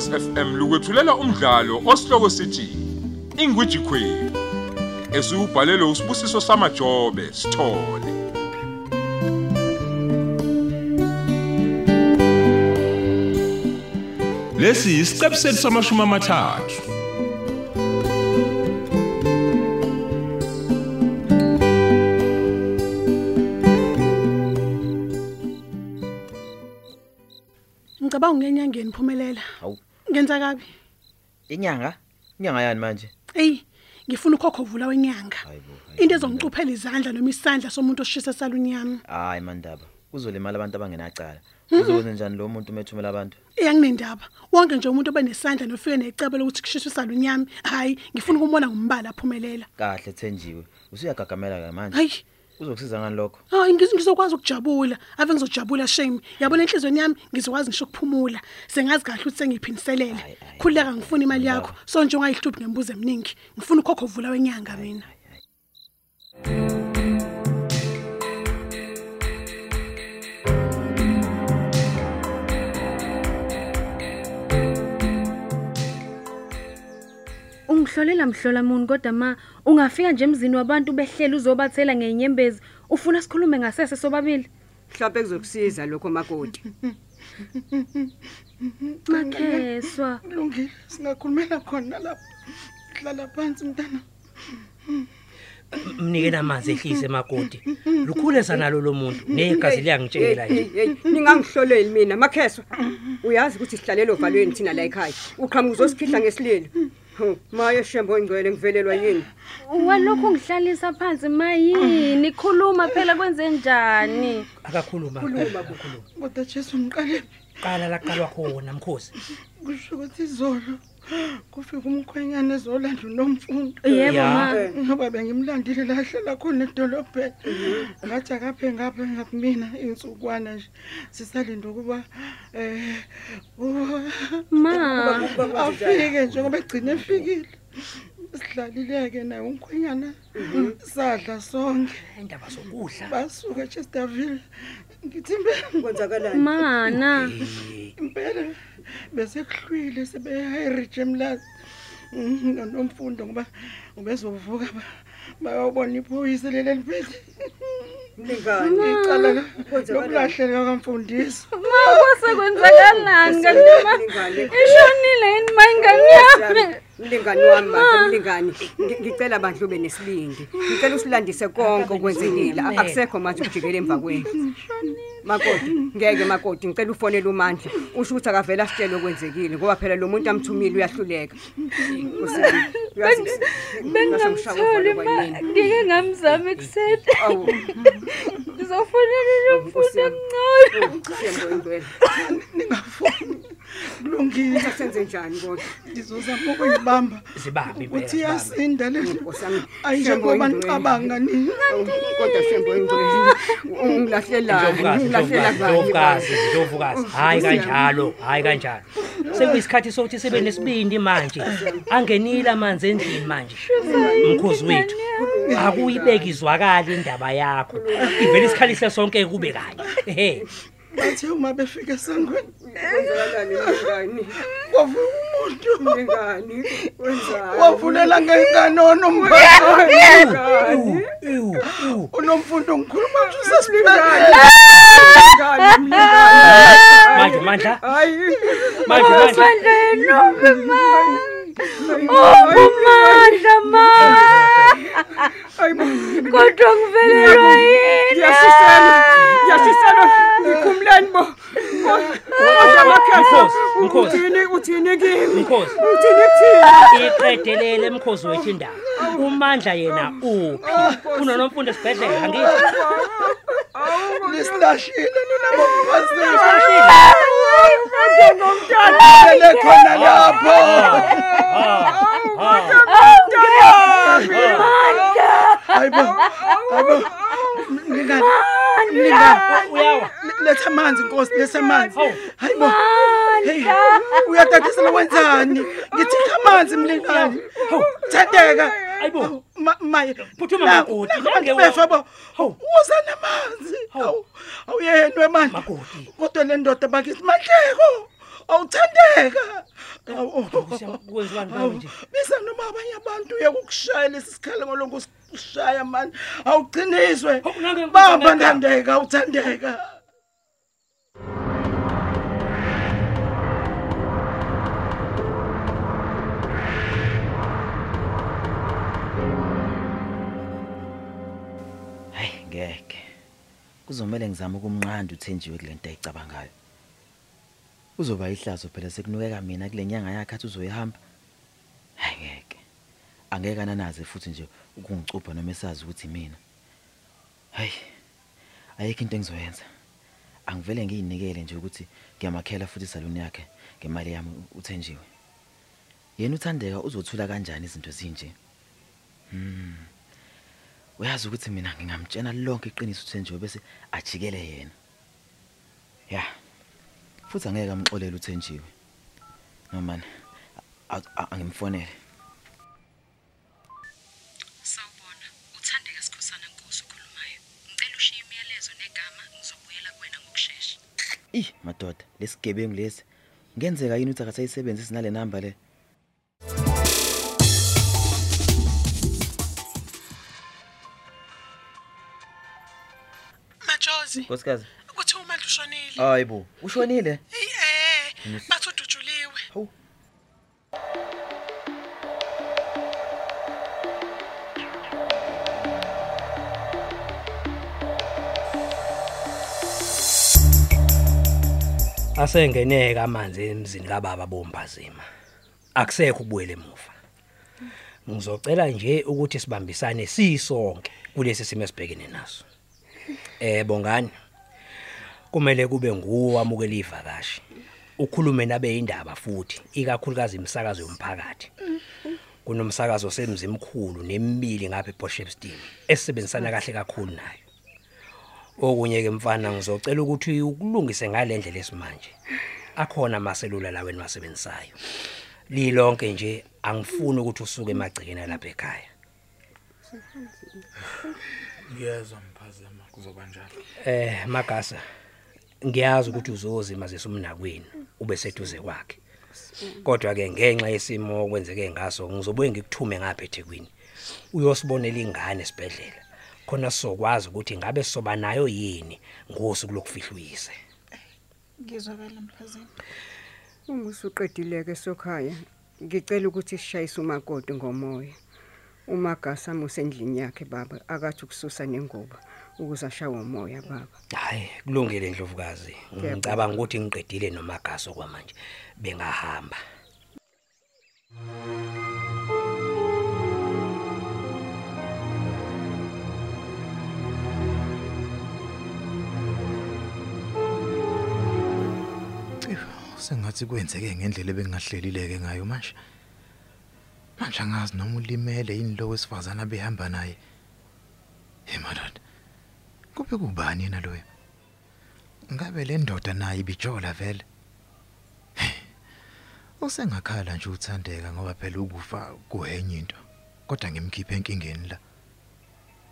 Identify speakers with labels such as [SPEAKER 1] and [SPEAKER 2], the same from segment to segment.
[SPEAKER 1] Ukhozi FM lukwethulela umdlalo osihloko sithi Ingwiji Queen. Esubhalelwe usibusiso samajobe sithole. Lesi isiqebu sethu samashumi amathathu.
[SPEAKER 2] Ngicabanga ungenyangeni phumelela.
[SPEAKER 3] Hawu.
[SPEAKER 2] Ngenza kabi.
[SPEAKER 3] Inyanga? Inyanga yani manje?
[SPEAKER 2] Ey, ngifuna ukhokho vula wenyanga.
[SPEAKER 3] Hayibo. hayibo.
[SPEAKER 2] Into ezongicuphela izandla noma isandla somuntu oshisa salunyama.
[SPEAKER 3] Hayi mandaba. Kuzolimala abantu abangenacala. Uzokwenza njani lo muntu umethumela abantu?
[SPEAKER 2] Iyanginendaba. Wonke nje umuntu obenesandla nofike necebo lokuthi kushiswe salunyama. Hayi, ngifuna ukumbona ngombala phumelela.
[SPEAKER 3] Kahle Thenjiwe. Usuyagagamela ke manje.
[SPEAKER 2] Hayi.
[SPEAKER 3] Uzokusiza ngani lokho?
[SPEAKER 2] Hayi ngiz- ngizokwazi ukujabula. Ave ngizojabula shame. Yabona enhlizweni yami ngizokwazi ngisho ukuphumula. Sengazi kahle ukuthi sengiphiniselele.
[SPEAKER 3] Hayi, hayi.
[SPEAKER 2] Khuleka ngifuna imali
[SPEAKER 3] Ngiyabona.
[SPEAKER 2] yakho. So nje ungayihluphi ngembuzo eminingi. Ngifuna ukhokho vula wenyanga mina.
[SPEAKER 4] Ungihlolela mhlola muni kodwa ma ungafika nje emzini wabantu behlela uzobathela ngenyembezi ufuna sikhulume ngasese sobabili?
[SPEAKER 5] Mhlawumbe kuzokusiza lokho makoti.
[SPEAKER 4] Makheswa
[SPEAKER 2] Kulungile, singakhulumela khona lapha. Hlala phansi mntana.
[SPEAKER 6] mnike namanzi ehlise makoti. Lukhulesa nalo lo muntu. Negazi liyangitshela nje.
[SPEAKER 5] ningangihloleli mina makheswa uyazi ukuthi sihlalelo valweni thina la ekhaya. Uqhamuka uzosikhihla ngesililo. Maye shembo ingcwele ngivelelwa yini?
[SPEAKER 4] Walokhu ngihlalisa phansi mayini khuluma phela kwenze njani?
[SPEAKER 6] Akakhuluma. Akakhuluma
[SPEAKER 2] Kodwa Jesu ngiqale.
[SPEAKER 6] Qala laqalwa khona mkhosi
[SPEAKER 2] kusho ukuthi izolo. Kufika umkhwenyana ezolanda nomfundo.
[SPEAKER 4] yebo
[SPEAKER 6] Ya.
[SPEAKER 4] ma
[SPEAKER 5] Eh.
[SPEAKER 2] Ngoba bengimlandile la hlala khona edolobheni. Ngathi akaphe ngapha ngakumina insukwana nje. Sisalinda ukuba eh u-
[SPEAKER 4] ma
[SPEAKER 2] afike nje ngoba egcine efikile. Sidlalileke naye umkhwenyana. Sadla sonke.
[SPEAKER 6] indaba sokudla
[SPEAKER 2] Basuka eChesterville. Ngithi impela
[SPEAKER 5] kwenzakalani
[SPEAKER 4] mana
[SPEAKER 2] impela bese kuhlwile sebeya eRijemlas. Nomfundo ngoba ubezovuka ba- bayobona iphoyisa leli liphile.
[SPEAKER 5] mlingani
[SPEAKER 2] Ngicala la-
[SPEAKER 5] Kwenzakalani?
[SPEAKER 2] lokulahleka kamfundisi.
[SPEAKER 4] ma kwasekwenzakalani kanti ma
[SPEAKER 5] Mlingani.
[SPEAKER 4] ishonile yini ma ingane yami
[SPEAKER 5] mlingani wami bandla mlingani Ngi- ngicela bandla ube nesibindi ngicela usilandise konke okwenzekile A- akusekho manje ukujikela emva kwenu makoti ngeke makoti ngicela ufonele umandla usho ukuthi akavela asitshele okwenzekile ngoba phela lo muntu amthumile uyahluleka. Usini, uyazi-
[SPEAKER 4] bengingamtholi ma ngike ngamzama ekuseni.
[SPEAKER 5] Awu,
[SPEAKER 4] ngizofonela lo mfundo
[SPEAKER 5] Nkosi
[SPEAKER 4] emncane.
[SPEAKER 5] Shembo ingcwele
[SPEAKER 2] Ningafuni. Kulungile.
[SPEAKER 5] senze njani kodwa
[SPEAKER 2] Ngizozama ukuyibamba.
[SPEAKER 6] zibambe impela
[SPEAKER 2] Uthi
[SPEAKER 6] zibambe.
[SPEAKER 2] yasinda le.
[SPEAKER 5] Nkosi yami,
[SPEAKER 2] Ayinjengoba
[SPEAKER 5] Shembo
[SPEAKER 2] nicabanga nini.
[SPEAKER 5] kodwa Shembo ingcwele ungilahlelani
[SPEAKER 6] Ndlovukazi,
[SPEAKER 5] ungilahlela
[SPEAKER 6] Ndlovukazi,
[SPEAKER 5] ngani
[SPEAKER 6] Ndlovukazi, hayi kanjalo, hayi kanjalo. Sekuyisikhathi sokuthi sibe nesibindi manje. Angenile amanzi endlini manje. Mkhozi wethu. Akuyibeki izwakala indaba yakho. Ivele isikhalise sonke kube kanye. Ehe.
[SPEAKER 2] Bathe uma befika esangweni
[SPEAKER 5] kwenzakalani mlingani
[SPEAKER 2] kwavuka umuntu.
[SPEAKER 5] mlingani wenzani?
[SPEAKER 2] Wavulela ngenganono umphakathi. Unomfundo ngikhuluma nje
[SPEAKER 5] mlingani
[SPEAKER 6] Manje mandla,
[SPEAKER 5] hayi.
[SPEAKER 6] Manje manje.
[SPEAKER 4] Mandla enombe ma Umandla ma
[SPEAKER 5] hayi
[SPEAKER 4] kodwa ngivelelwa yini
[SPEAKER 5] ngiyashiselwa ngiyashiselwa ngikhumleni bo
[SPEAKER 6] Mkhozi, mkhozi,
[SPEAKER 5] uthini uthini kimi
[SPEAKER 6] mkhozi.
[SPEAKER 5] uthini kuthini
[SPEAKER 6] Iqedelele mkhozi wethu indaba. Umandla yena uphi? Unonomfundo esibhedlela angithi.
[SPEAKER 2] Lisilashile nina bomfazini.
[SPEAKER 5] ngomntana
[SPEAKER 2] Lele khona lapho. Hayibo. Hayibo. Mlingani. Mlingani.
[SPEAKER 6] Uyawa.
[SPEAKER 2] Letha amanzi Nkosi, letha amanzi. Hayibo. Hey, uyatatisela wenzani? Ngithi amanzi mlingani. Thandeka.
[SPEAKER 6] Ayibo.
[SPEAKER 2] Ma- Maye.
[SPEAKER 6] Phuthuma
[SPEAKER 2] Na-
[SPEAKER 6] makoti,
[SPEAKER 2] na-
[SPEAKER 6] nange
[SPEAKER 2] befa bo.
[SPEAKER 6] Hawu.
[SPEAKER 2] Uza namanzi.
[SPEAKER 6] Hawu.
[SPEAKER 2] Hawu. Awuyenwe manje.
[SPEAKER 6] Makoti.
[SPEAKER 2] Kodwa le ndoda bakithi mahleko. awuthandeka Awu,
[SPEAKER 6] kwenziwani
[SPEAKER 2] awu,
[SPEAKER 6] manje
[SPEAKER 2] bisa noma abanye abantu uye ukushaya lesikhalo ngolongo usishaya mani awugciniswe
[SPEAKER 6] Hawu, nange
[SPEAKER 2] bamba
[SPEAKER 6] ngikuthandeka.
[SPEAKER 2] ntandeka
[SPEAKER 3] kuzomela ngizame ukumnqanda uthenjiwe kule nto ayicabangayo. Uzoba ihlazo phela sekunukeka mina kule nyanga yakhe athi uzoyihamba. Hayi ngeke angeke ananaze futhi nje ukungicupha noma esazi ukuthi mina. Hayi ayikho into engizoyenza. Angivele ngiyinikele nje ukuthi ngiyamakhela futhi isaluni yakhe ngemali yami uthenjiwe. Yena uthandeka uzothula kanjani izinto zinje Hmm. Uyazi ukuthi mina ngingamtshena lonke iqiniso uthenjiwe bese ajikele yena. Ya. Futhi angeke amxolele uthenjiwe noma angimfonele.
[SPEAKER 7] Sawubona, uthandeka sikhosana Nkosi ukhulumayo. Ngicela ushiye imiyalezo negama ngizobuyela kuwena ngokusheshsha.
[SPEAKER 3] ih madoda lesigebengu lesi. Ngenzeka yini ukuthi akasayisebenzisi nale namba le?
[SPEAKER 2] Majozi
[SPEAKER 3] nkosikazi.
[SPEAKER 2] Ukuthi umandla ushonile
[SPEAKER 3] hayibo ushonile?
[SPEAKER 2] Eh bathi udutshuliwe
[SPEAKER 3] hawu.
[SPEAKER 6] Asengeneka amanzi emzini kababa bombazima. Akusekho ubuyele emuva. Ngizocela nje ukuthi sibambisane sisonke kulesi simo esibhekene naso. Eh bongani. Kumele kube nguwe wamukela ivakashi. Ukhulume nabe indaba futhi ikakhulukazi imisakazo yomphakathi. Kunomsakazo semzimkhulu nemibili ngapha eBoshepstein esebenzisana kahle kakhulu nayo. Okunye ke mfana ngizocela ukuthi ukulungise ngalendlela esimanje. Akhona amaselula laweni masebenzisayo lilonke nje angifuni ukuthi usuke emagcekeni lapha ekhaya.
[SPEAKER 8] Ngiyezwa mphazema kuzoba njalo?
[SPEAKER 6] Eh magasa ngiyazi ukuthi uzozima zesumnakwini ube seduze kwakhe. Kodwa ke ngenxa yesimo okwenzeke ngaso ngizobuye ngikuthume ngapha eThekwini. Uyosibonela ingane esibhedlela. Khona sizokwazi ukuthi ngabe soba nayo yini ngosuku lokufihla uyise.
[SPEAKER 2] Ngizwakala mphazini
[SPEAKER 5] Uma usuqedileke sokhaya, ngicela ukuthi sishayise umakoti ngomoya. Umagasa musendlini yakhe baba, akathi ukususa nengubo. Ukuze ashawe umoya baba.
[SPEAKER 6] hayi kulungile ndlovukazi. Ngicabanga ukuthi ngiqedile nomagaso kwamanje. Bengahamba.
[SPEAKER 8] Sengathi kwenzeke ngendlela ebengahlelileke ngayo manje. Manje angazi noma ulimele yini lo wesifazana behamba naye. Hey madod. Kube kubani yena loyo? Ngabe le ndoda naye ibijola vele? Usengakhala nje uthandeka ngoba phela ukufa kuhenye into kodwa ngimkhiphe enkingeni la.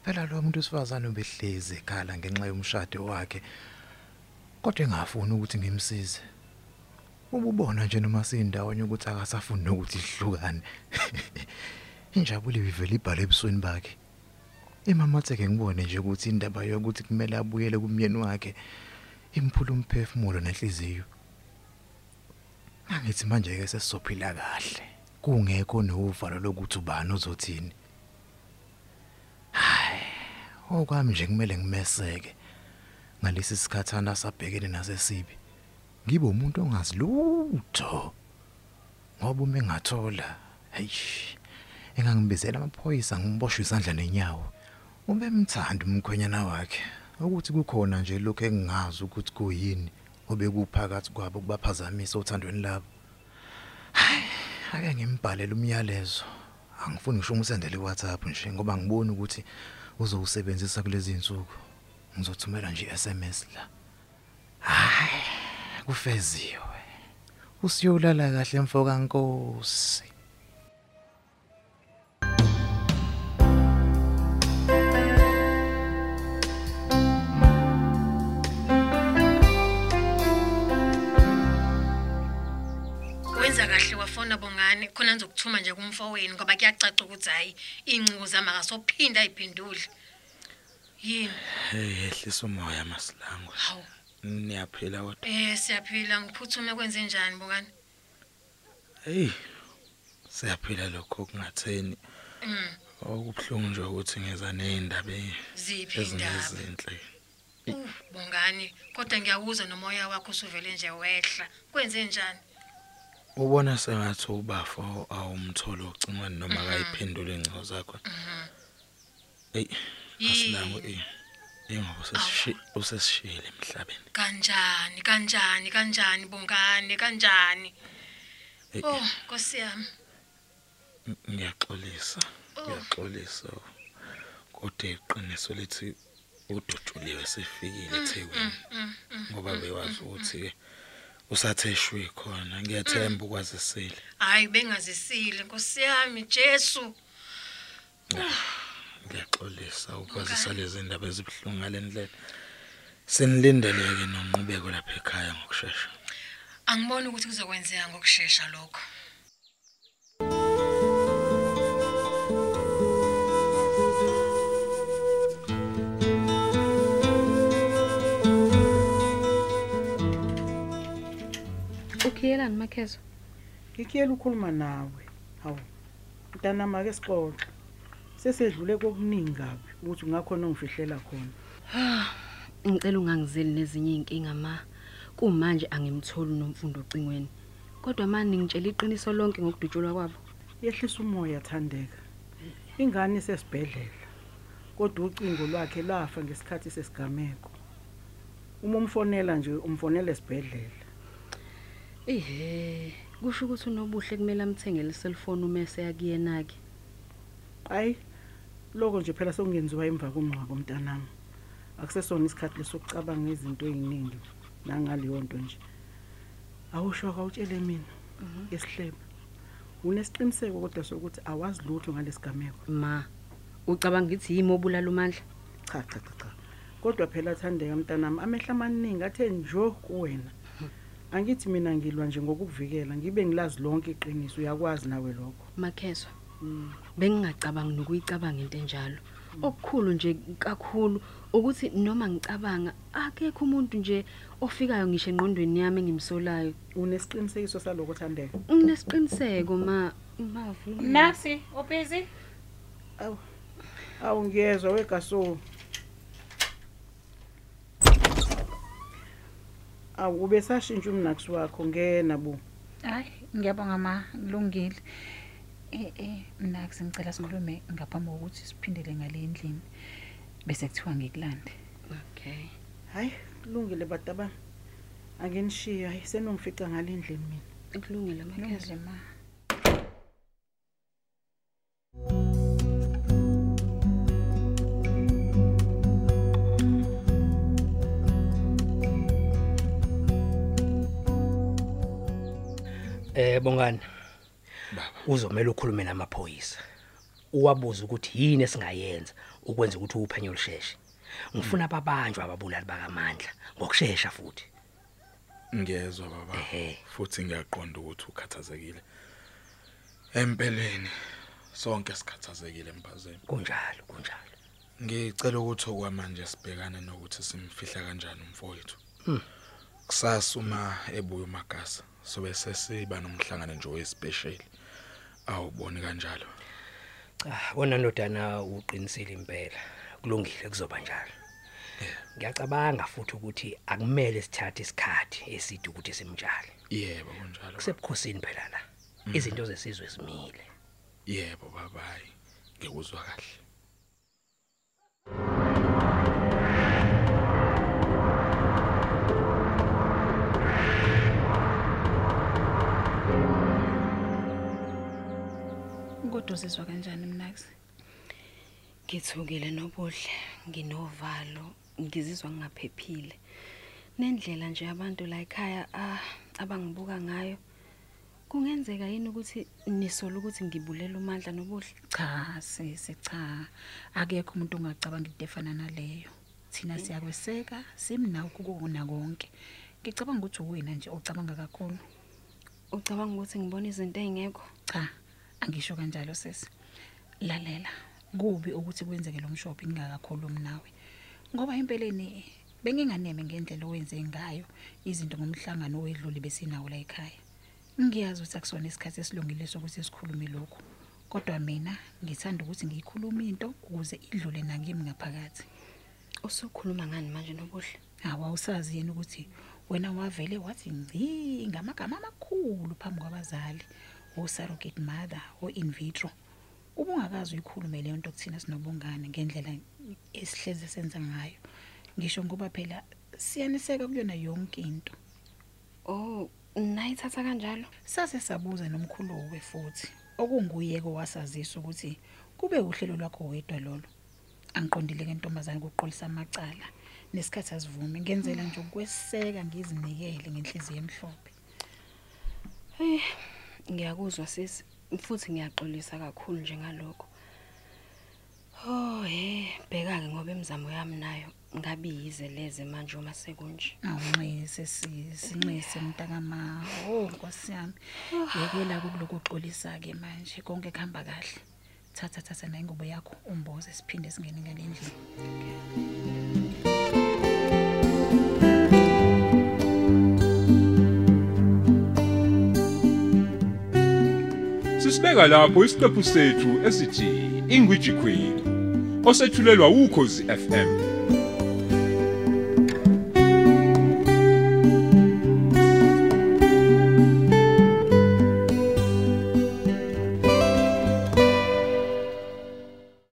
[SPEAKER 8] Phela lo muntu wesifazana ubehlezi ekhala ngenxa yomshado wakhe kodwa engafuni ukuthi ngimsize. Ububona nje noma sindawonye ukuthi akasafuni ukuthi sihlukane. Injabulo ivele ibhale ebusweni bakhe. Emamatheke ngibone nje ukuthi indaba yokuthi kumele abuyele kumyeni wakhe imphula umphefumulo nenhliziyo. Angithi manje ke sesizophila kahle. Kungekho novalo lokuthi ubani uzothini. Hayi okwami nje kumele ngimeseke ngalesi sikhathana sabhekene nasesibi. Ngibe umuntu ongazi lutho ngoba uma engathola hayish engangibizela amaphoyisa ngiboshwe isandla nenyawo. Ube mthanda umkhwenyana wakhe ukuthi kukhona nje lokho engingazi ukuthi kuyini obekuphakathi kwabo kubaphazamisa othandweni labo. Hayi ake ngimbhalele umyalezo. Angifuni ngisho umsendele iWhatsApp nje ngoba ngibona ukuthi uzowusebenzisa kulezi insuku ngizothumela nje SMS la. Hayi kufeziwe. Usiyolala kahle mfoka nkosi.
[SPEAKER 9] Uyabona bongani khona nizokuthuma nje kumfowenu ngoba kuyacaca ukuthi hayi incingo zami akasophinda ayiphendule. Yini?
[SPEAKER 10] hey ehlisa umoya masilango
[SPEAKER 9] Hawu.
[SPEAKER 10] niyaphila kodwa
[SPEAKER 9] Eh siyaphila ngiphuthume kwenze njani bongani?
[SPEAKER 10] hey siyaphila lokho kungatheni
[SPEAKER 9] Mm.
[SPEAKER 10] okubhlungu nje ukuthi ngeza nezindaba
[SPEAKER 9] Ziphi indaba?
[SPEAKER 10] ezinhle
[SPEAKER 9] Uh, bongani kodwa ngiyawuza nomoya wakho usuvele nje wehla. Kwenze njani?
[SPEAKER 10] Ubona sengathi ubafo awumtholo ocingweni noma akayiphendule ingcingo zakho? Hey asilango eh ingoba usesishi usesishile emhlabeni.
[SPEAKER 9] Kanjani kanjani kanjani bongani kanjani? Oh, Nkosi yami.
[SPEAKER 10] ngiyaxolisa ngiyaxolisa. Kodwa iqiniso lithi ududuliwe sefikile eThekwini. ngoba bewazi ukuthi usathe shwi khona ngiyathemba ukwazisile.
[SPEAKER 9] Hayi bengazisile. Nkosi yami Jesu.
[SPEAKER 10] ngiyaxolisa ukwazisa lezi ndaba ezibhlungu ngalendlela senilindeleke nonqubeko lapha ekhaya ngokusheshsha
[SPEAKER 9] Angiboni ukuthi kuzokwenzeka ngokusheshsha lokho.
[SPEAKER 4] Ukhiyelani makhezo?
[SPEAKER 2] Ngikhiyela ukukhuluma nawe. Hawu. Mntanami ake sixoxe. Sesedlule kokuningi kabi ukuthi ungakhona ungifihlela khona.
[SPEAKER 4] Ngicela ungangizeli nezinye inkinga ma. Kumanje angimtholi nomfundo ocingweni. Kodwa manje ngitshela iqiniso lonke ngokudutshulwa kwabo.
[SPEAKER 2] Yehlisa umoya thandeka. Ingane isesibhedlela. Kodwa ucingo lwakhe lafa ngesikhathi sesigameko. Uma umfonela nje umfonela esibhedlela.
[SPEAKER 4] Ehhe, kusho ukuthi unobuhle kumele amthengele iselfone uma eseyakuyena ke.
[SPEAKER 2] Hayi lokho nje phela sokungenziwa emva komngcwabo mntanami. Akusesona isikhathi lesokucabanga izinto eziningi nangaleyo nto nje. Awusho awutshele mina ngesihlebo. Unesiqiniseko kodwa sokuthi awazi lutho ngalesigameko.
[SPEAKER 4] Ma, ucabanga ukuthi yimi obulala umandla?
[SPEAKER 2] Cha cha cha cha. Kodwa phela thandeka mntanami amehla amaningi athe njo kuwena. Angithi mina ngilwa nje ngokukuvikela ngibe ngilazi lonke iqiniso uyakwazi nawe lokho.
[SPEAKER 4] Makhezo. Bengingacabangi nokuyicabanga into enjalo. Okukhulu nje kakhulu ukuthi noma ngicabanga akekho umuntu nje ofikayo ngisho engqondweni yami engimsolayo.
[SPEAKER 2] Unesiqinisekiso saloko thandeka.
[SPEAKER 4] Nginesiqiniseko ma mavuma.
[SPEAKER 11] Nasi, ubusy?
[SPEAKER 2] Awu. Awu ngiyezwa wegaso. Awu ube sashintsha umnakusi wakho ngena bu.
[SPEAKER 11] Hayi, ngiyabonga ma, kulungile. Eh eh, mina ngicela sikhulume ngaphambi kokuthi siphindele ngale endlini. Bese kuthiwa ngikulande.
[SPEAKER 4] Okay.
[SPEAKER 2] Hayi, kulungile badaba. Anginishiya, hayi senongifica ngale endlini mina.
[SPEAKER 4] Kulungile makhezo.
[SPEAKER 11] Kulungile ma.
[SPEAKER 6] Eh bongani.
[SPEAKER 10] baba
[SPEAKER 6] Uzomela ukhulume namaphoyisa. Uwabuza ukuthi yini esingayenza ukwenza ukuthi uphenyo lusheshe. Ngifuna ababanjwa ababulali bakamandla ngokusheshsha futhi.
[SPEAKER 10] ngiyezwa baba futhi ngiyaqonda ukuthi ukhathazekile empeleni sonke sikhathazekile emphazeni
[SPEAKER 6] Kunjalo, kunjalo.
[SPEAKER 10] ngicela ukuthi okwamanje sibhekane nokuthi simfihla kanjani umfowethu
[SPEAKER 6] Hmm.
[SPEAKER 10] kusasa uma ebuya umagasa sobe sesiba nomhlangano nje wespecial awuboni kanjalo
[SPEAKER 6] Cha, wona ndodana uqinisile impela. Kulungile kuzoba njalo. Ngiyacabanga futhi ukuthi akumele sithathe isikhathi eside ukuthi simtshale.
[SPEAKER 10] yebo kunjalo
[SPEAKER 6] Kusebukhosini phela la. Izinto zesizwe zimile.
[SPEAKER 10] yebo babayi ngikuzwa kahle
[SPEAKER 11] Kodwa uzizwa kanjani mnakusi?
[SPEAKER 4] Ngithukile nobuhle, nginovalo, ngizizwa ngingaphephile. Nendlela nje abantu la ekhaya ah abangibuka ngayo. Kungenzeka yini ukuthi nisola ukuthi ngibulela umandla nobuhle?
[SPEAKER 11] Cha, sisi cha. Akekho umuntu ongacabanga into efana naleyo. Thina siyakweseka, simnawo kukona konke. Ngicabanga ukuthi uwena nje ocabanga kakhulu.
[SPEAKER 4] ucabanga ukuthi ngibona izinto ezingekho
[SPEAKER 11] cha angisho kanjalo sisi lalela kubi ukuthi kwenzeke lo mshophi ngingakakhulumi nawe. Ngoba empeleni benginganeme ngendlela owenze ngayo izinto ngomhlangano wedluli besinawo la ekhaya. Ngiyazi ukuthi akusona isikhathi esilungile sokuthi sikhulume lokho kodwa mina ngithanda ukuthi ngiyikhulume into ukuze idlule nakimi ngaphakathi.
[SPEAKER 4] Usukhuluma ngani manje nobuhle?
[SPEAKER 11] Awawusazi yena ukuthi wena wavele wathi ngci ngamagama amakhulu phambi kwabazali. O-surrogate mother o-in vitro ubungakazi uyikhulume leyo nto kuthina sinobungane ngendlela esihleze senza ngayo. Ngisho ngoba phela siyaniseka kuyona yonke into.
[SPEAKER 4] Oh nayithatha kanjalo?
[SPEAKER 11] Sase sabuza nomkhuluwe futhi okunguyeko wasazisa ukuthi kube uhlelo lwakho wedwa lolo. Angiqondile ke ntombazane ukuqolisa amacala nesikhathi asivume ngenzela nje ukweseka ngizinikele ngenhliziyo emhlophe.
[SPEAKER 4] Hey ngiyakuzwa sisi futhi ngiyaxolisa kakhulu njengalokho oh he bheka ke ngoba emizamo yami nayo ngabe yize leze manje uma sekunje.
[SPEAKER 11] Awunxise sisinxise mntakama. Oh nkosi yami. Yekela kuloko uxolisa ke manje konke kuhamba kahle. Thatha thatha nayo ingubo yakho umboze siphinde singene ngalendlela
[SPEAKER 1] Sisibeka lapho isiqephu sethu esithi Ingwiji Queen osethulelwa ukhozi FM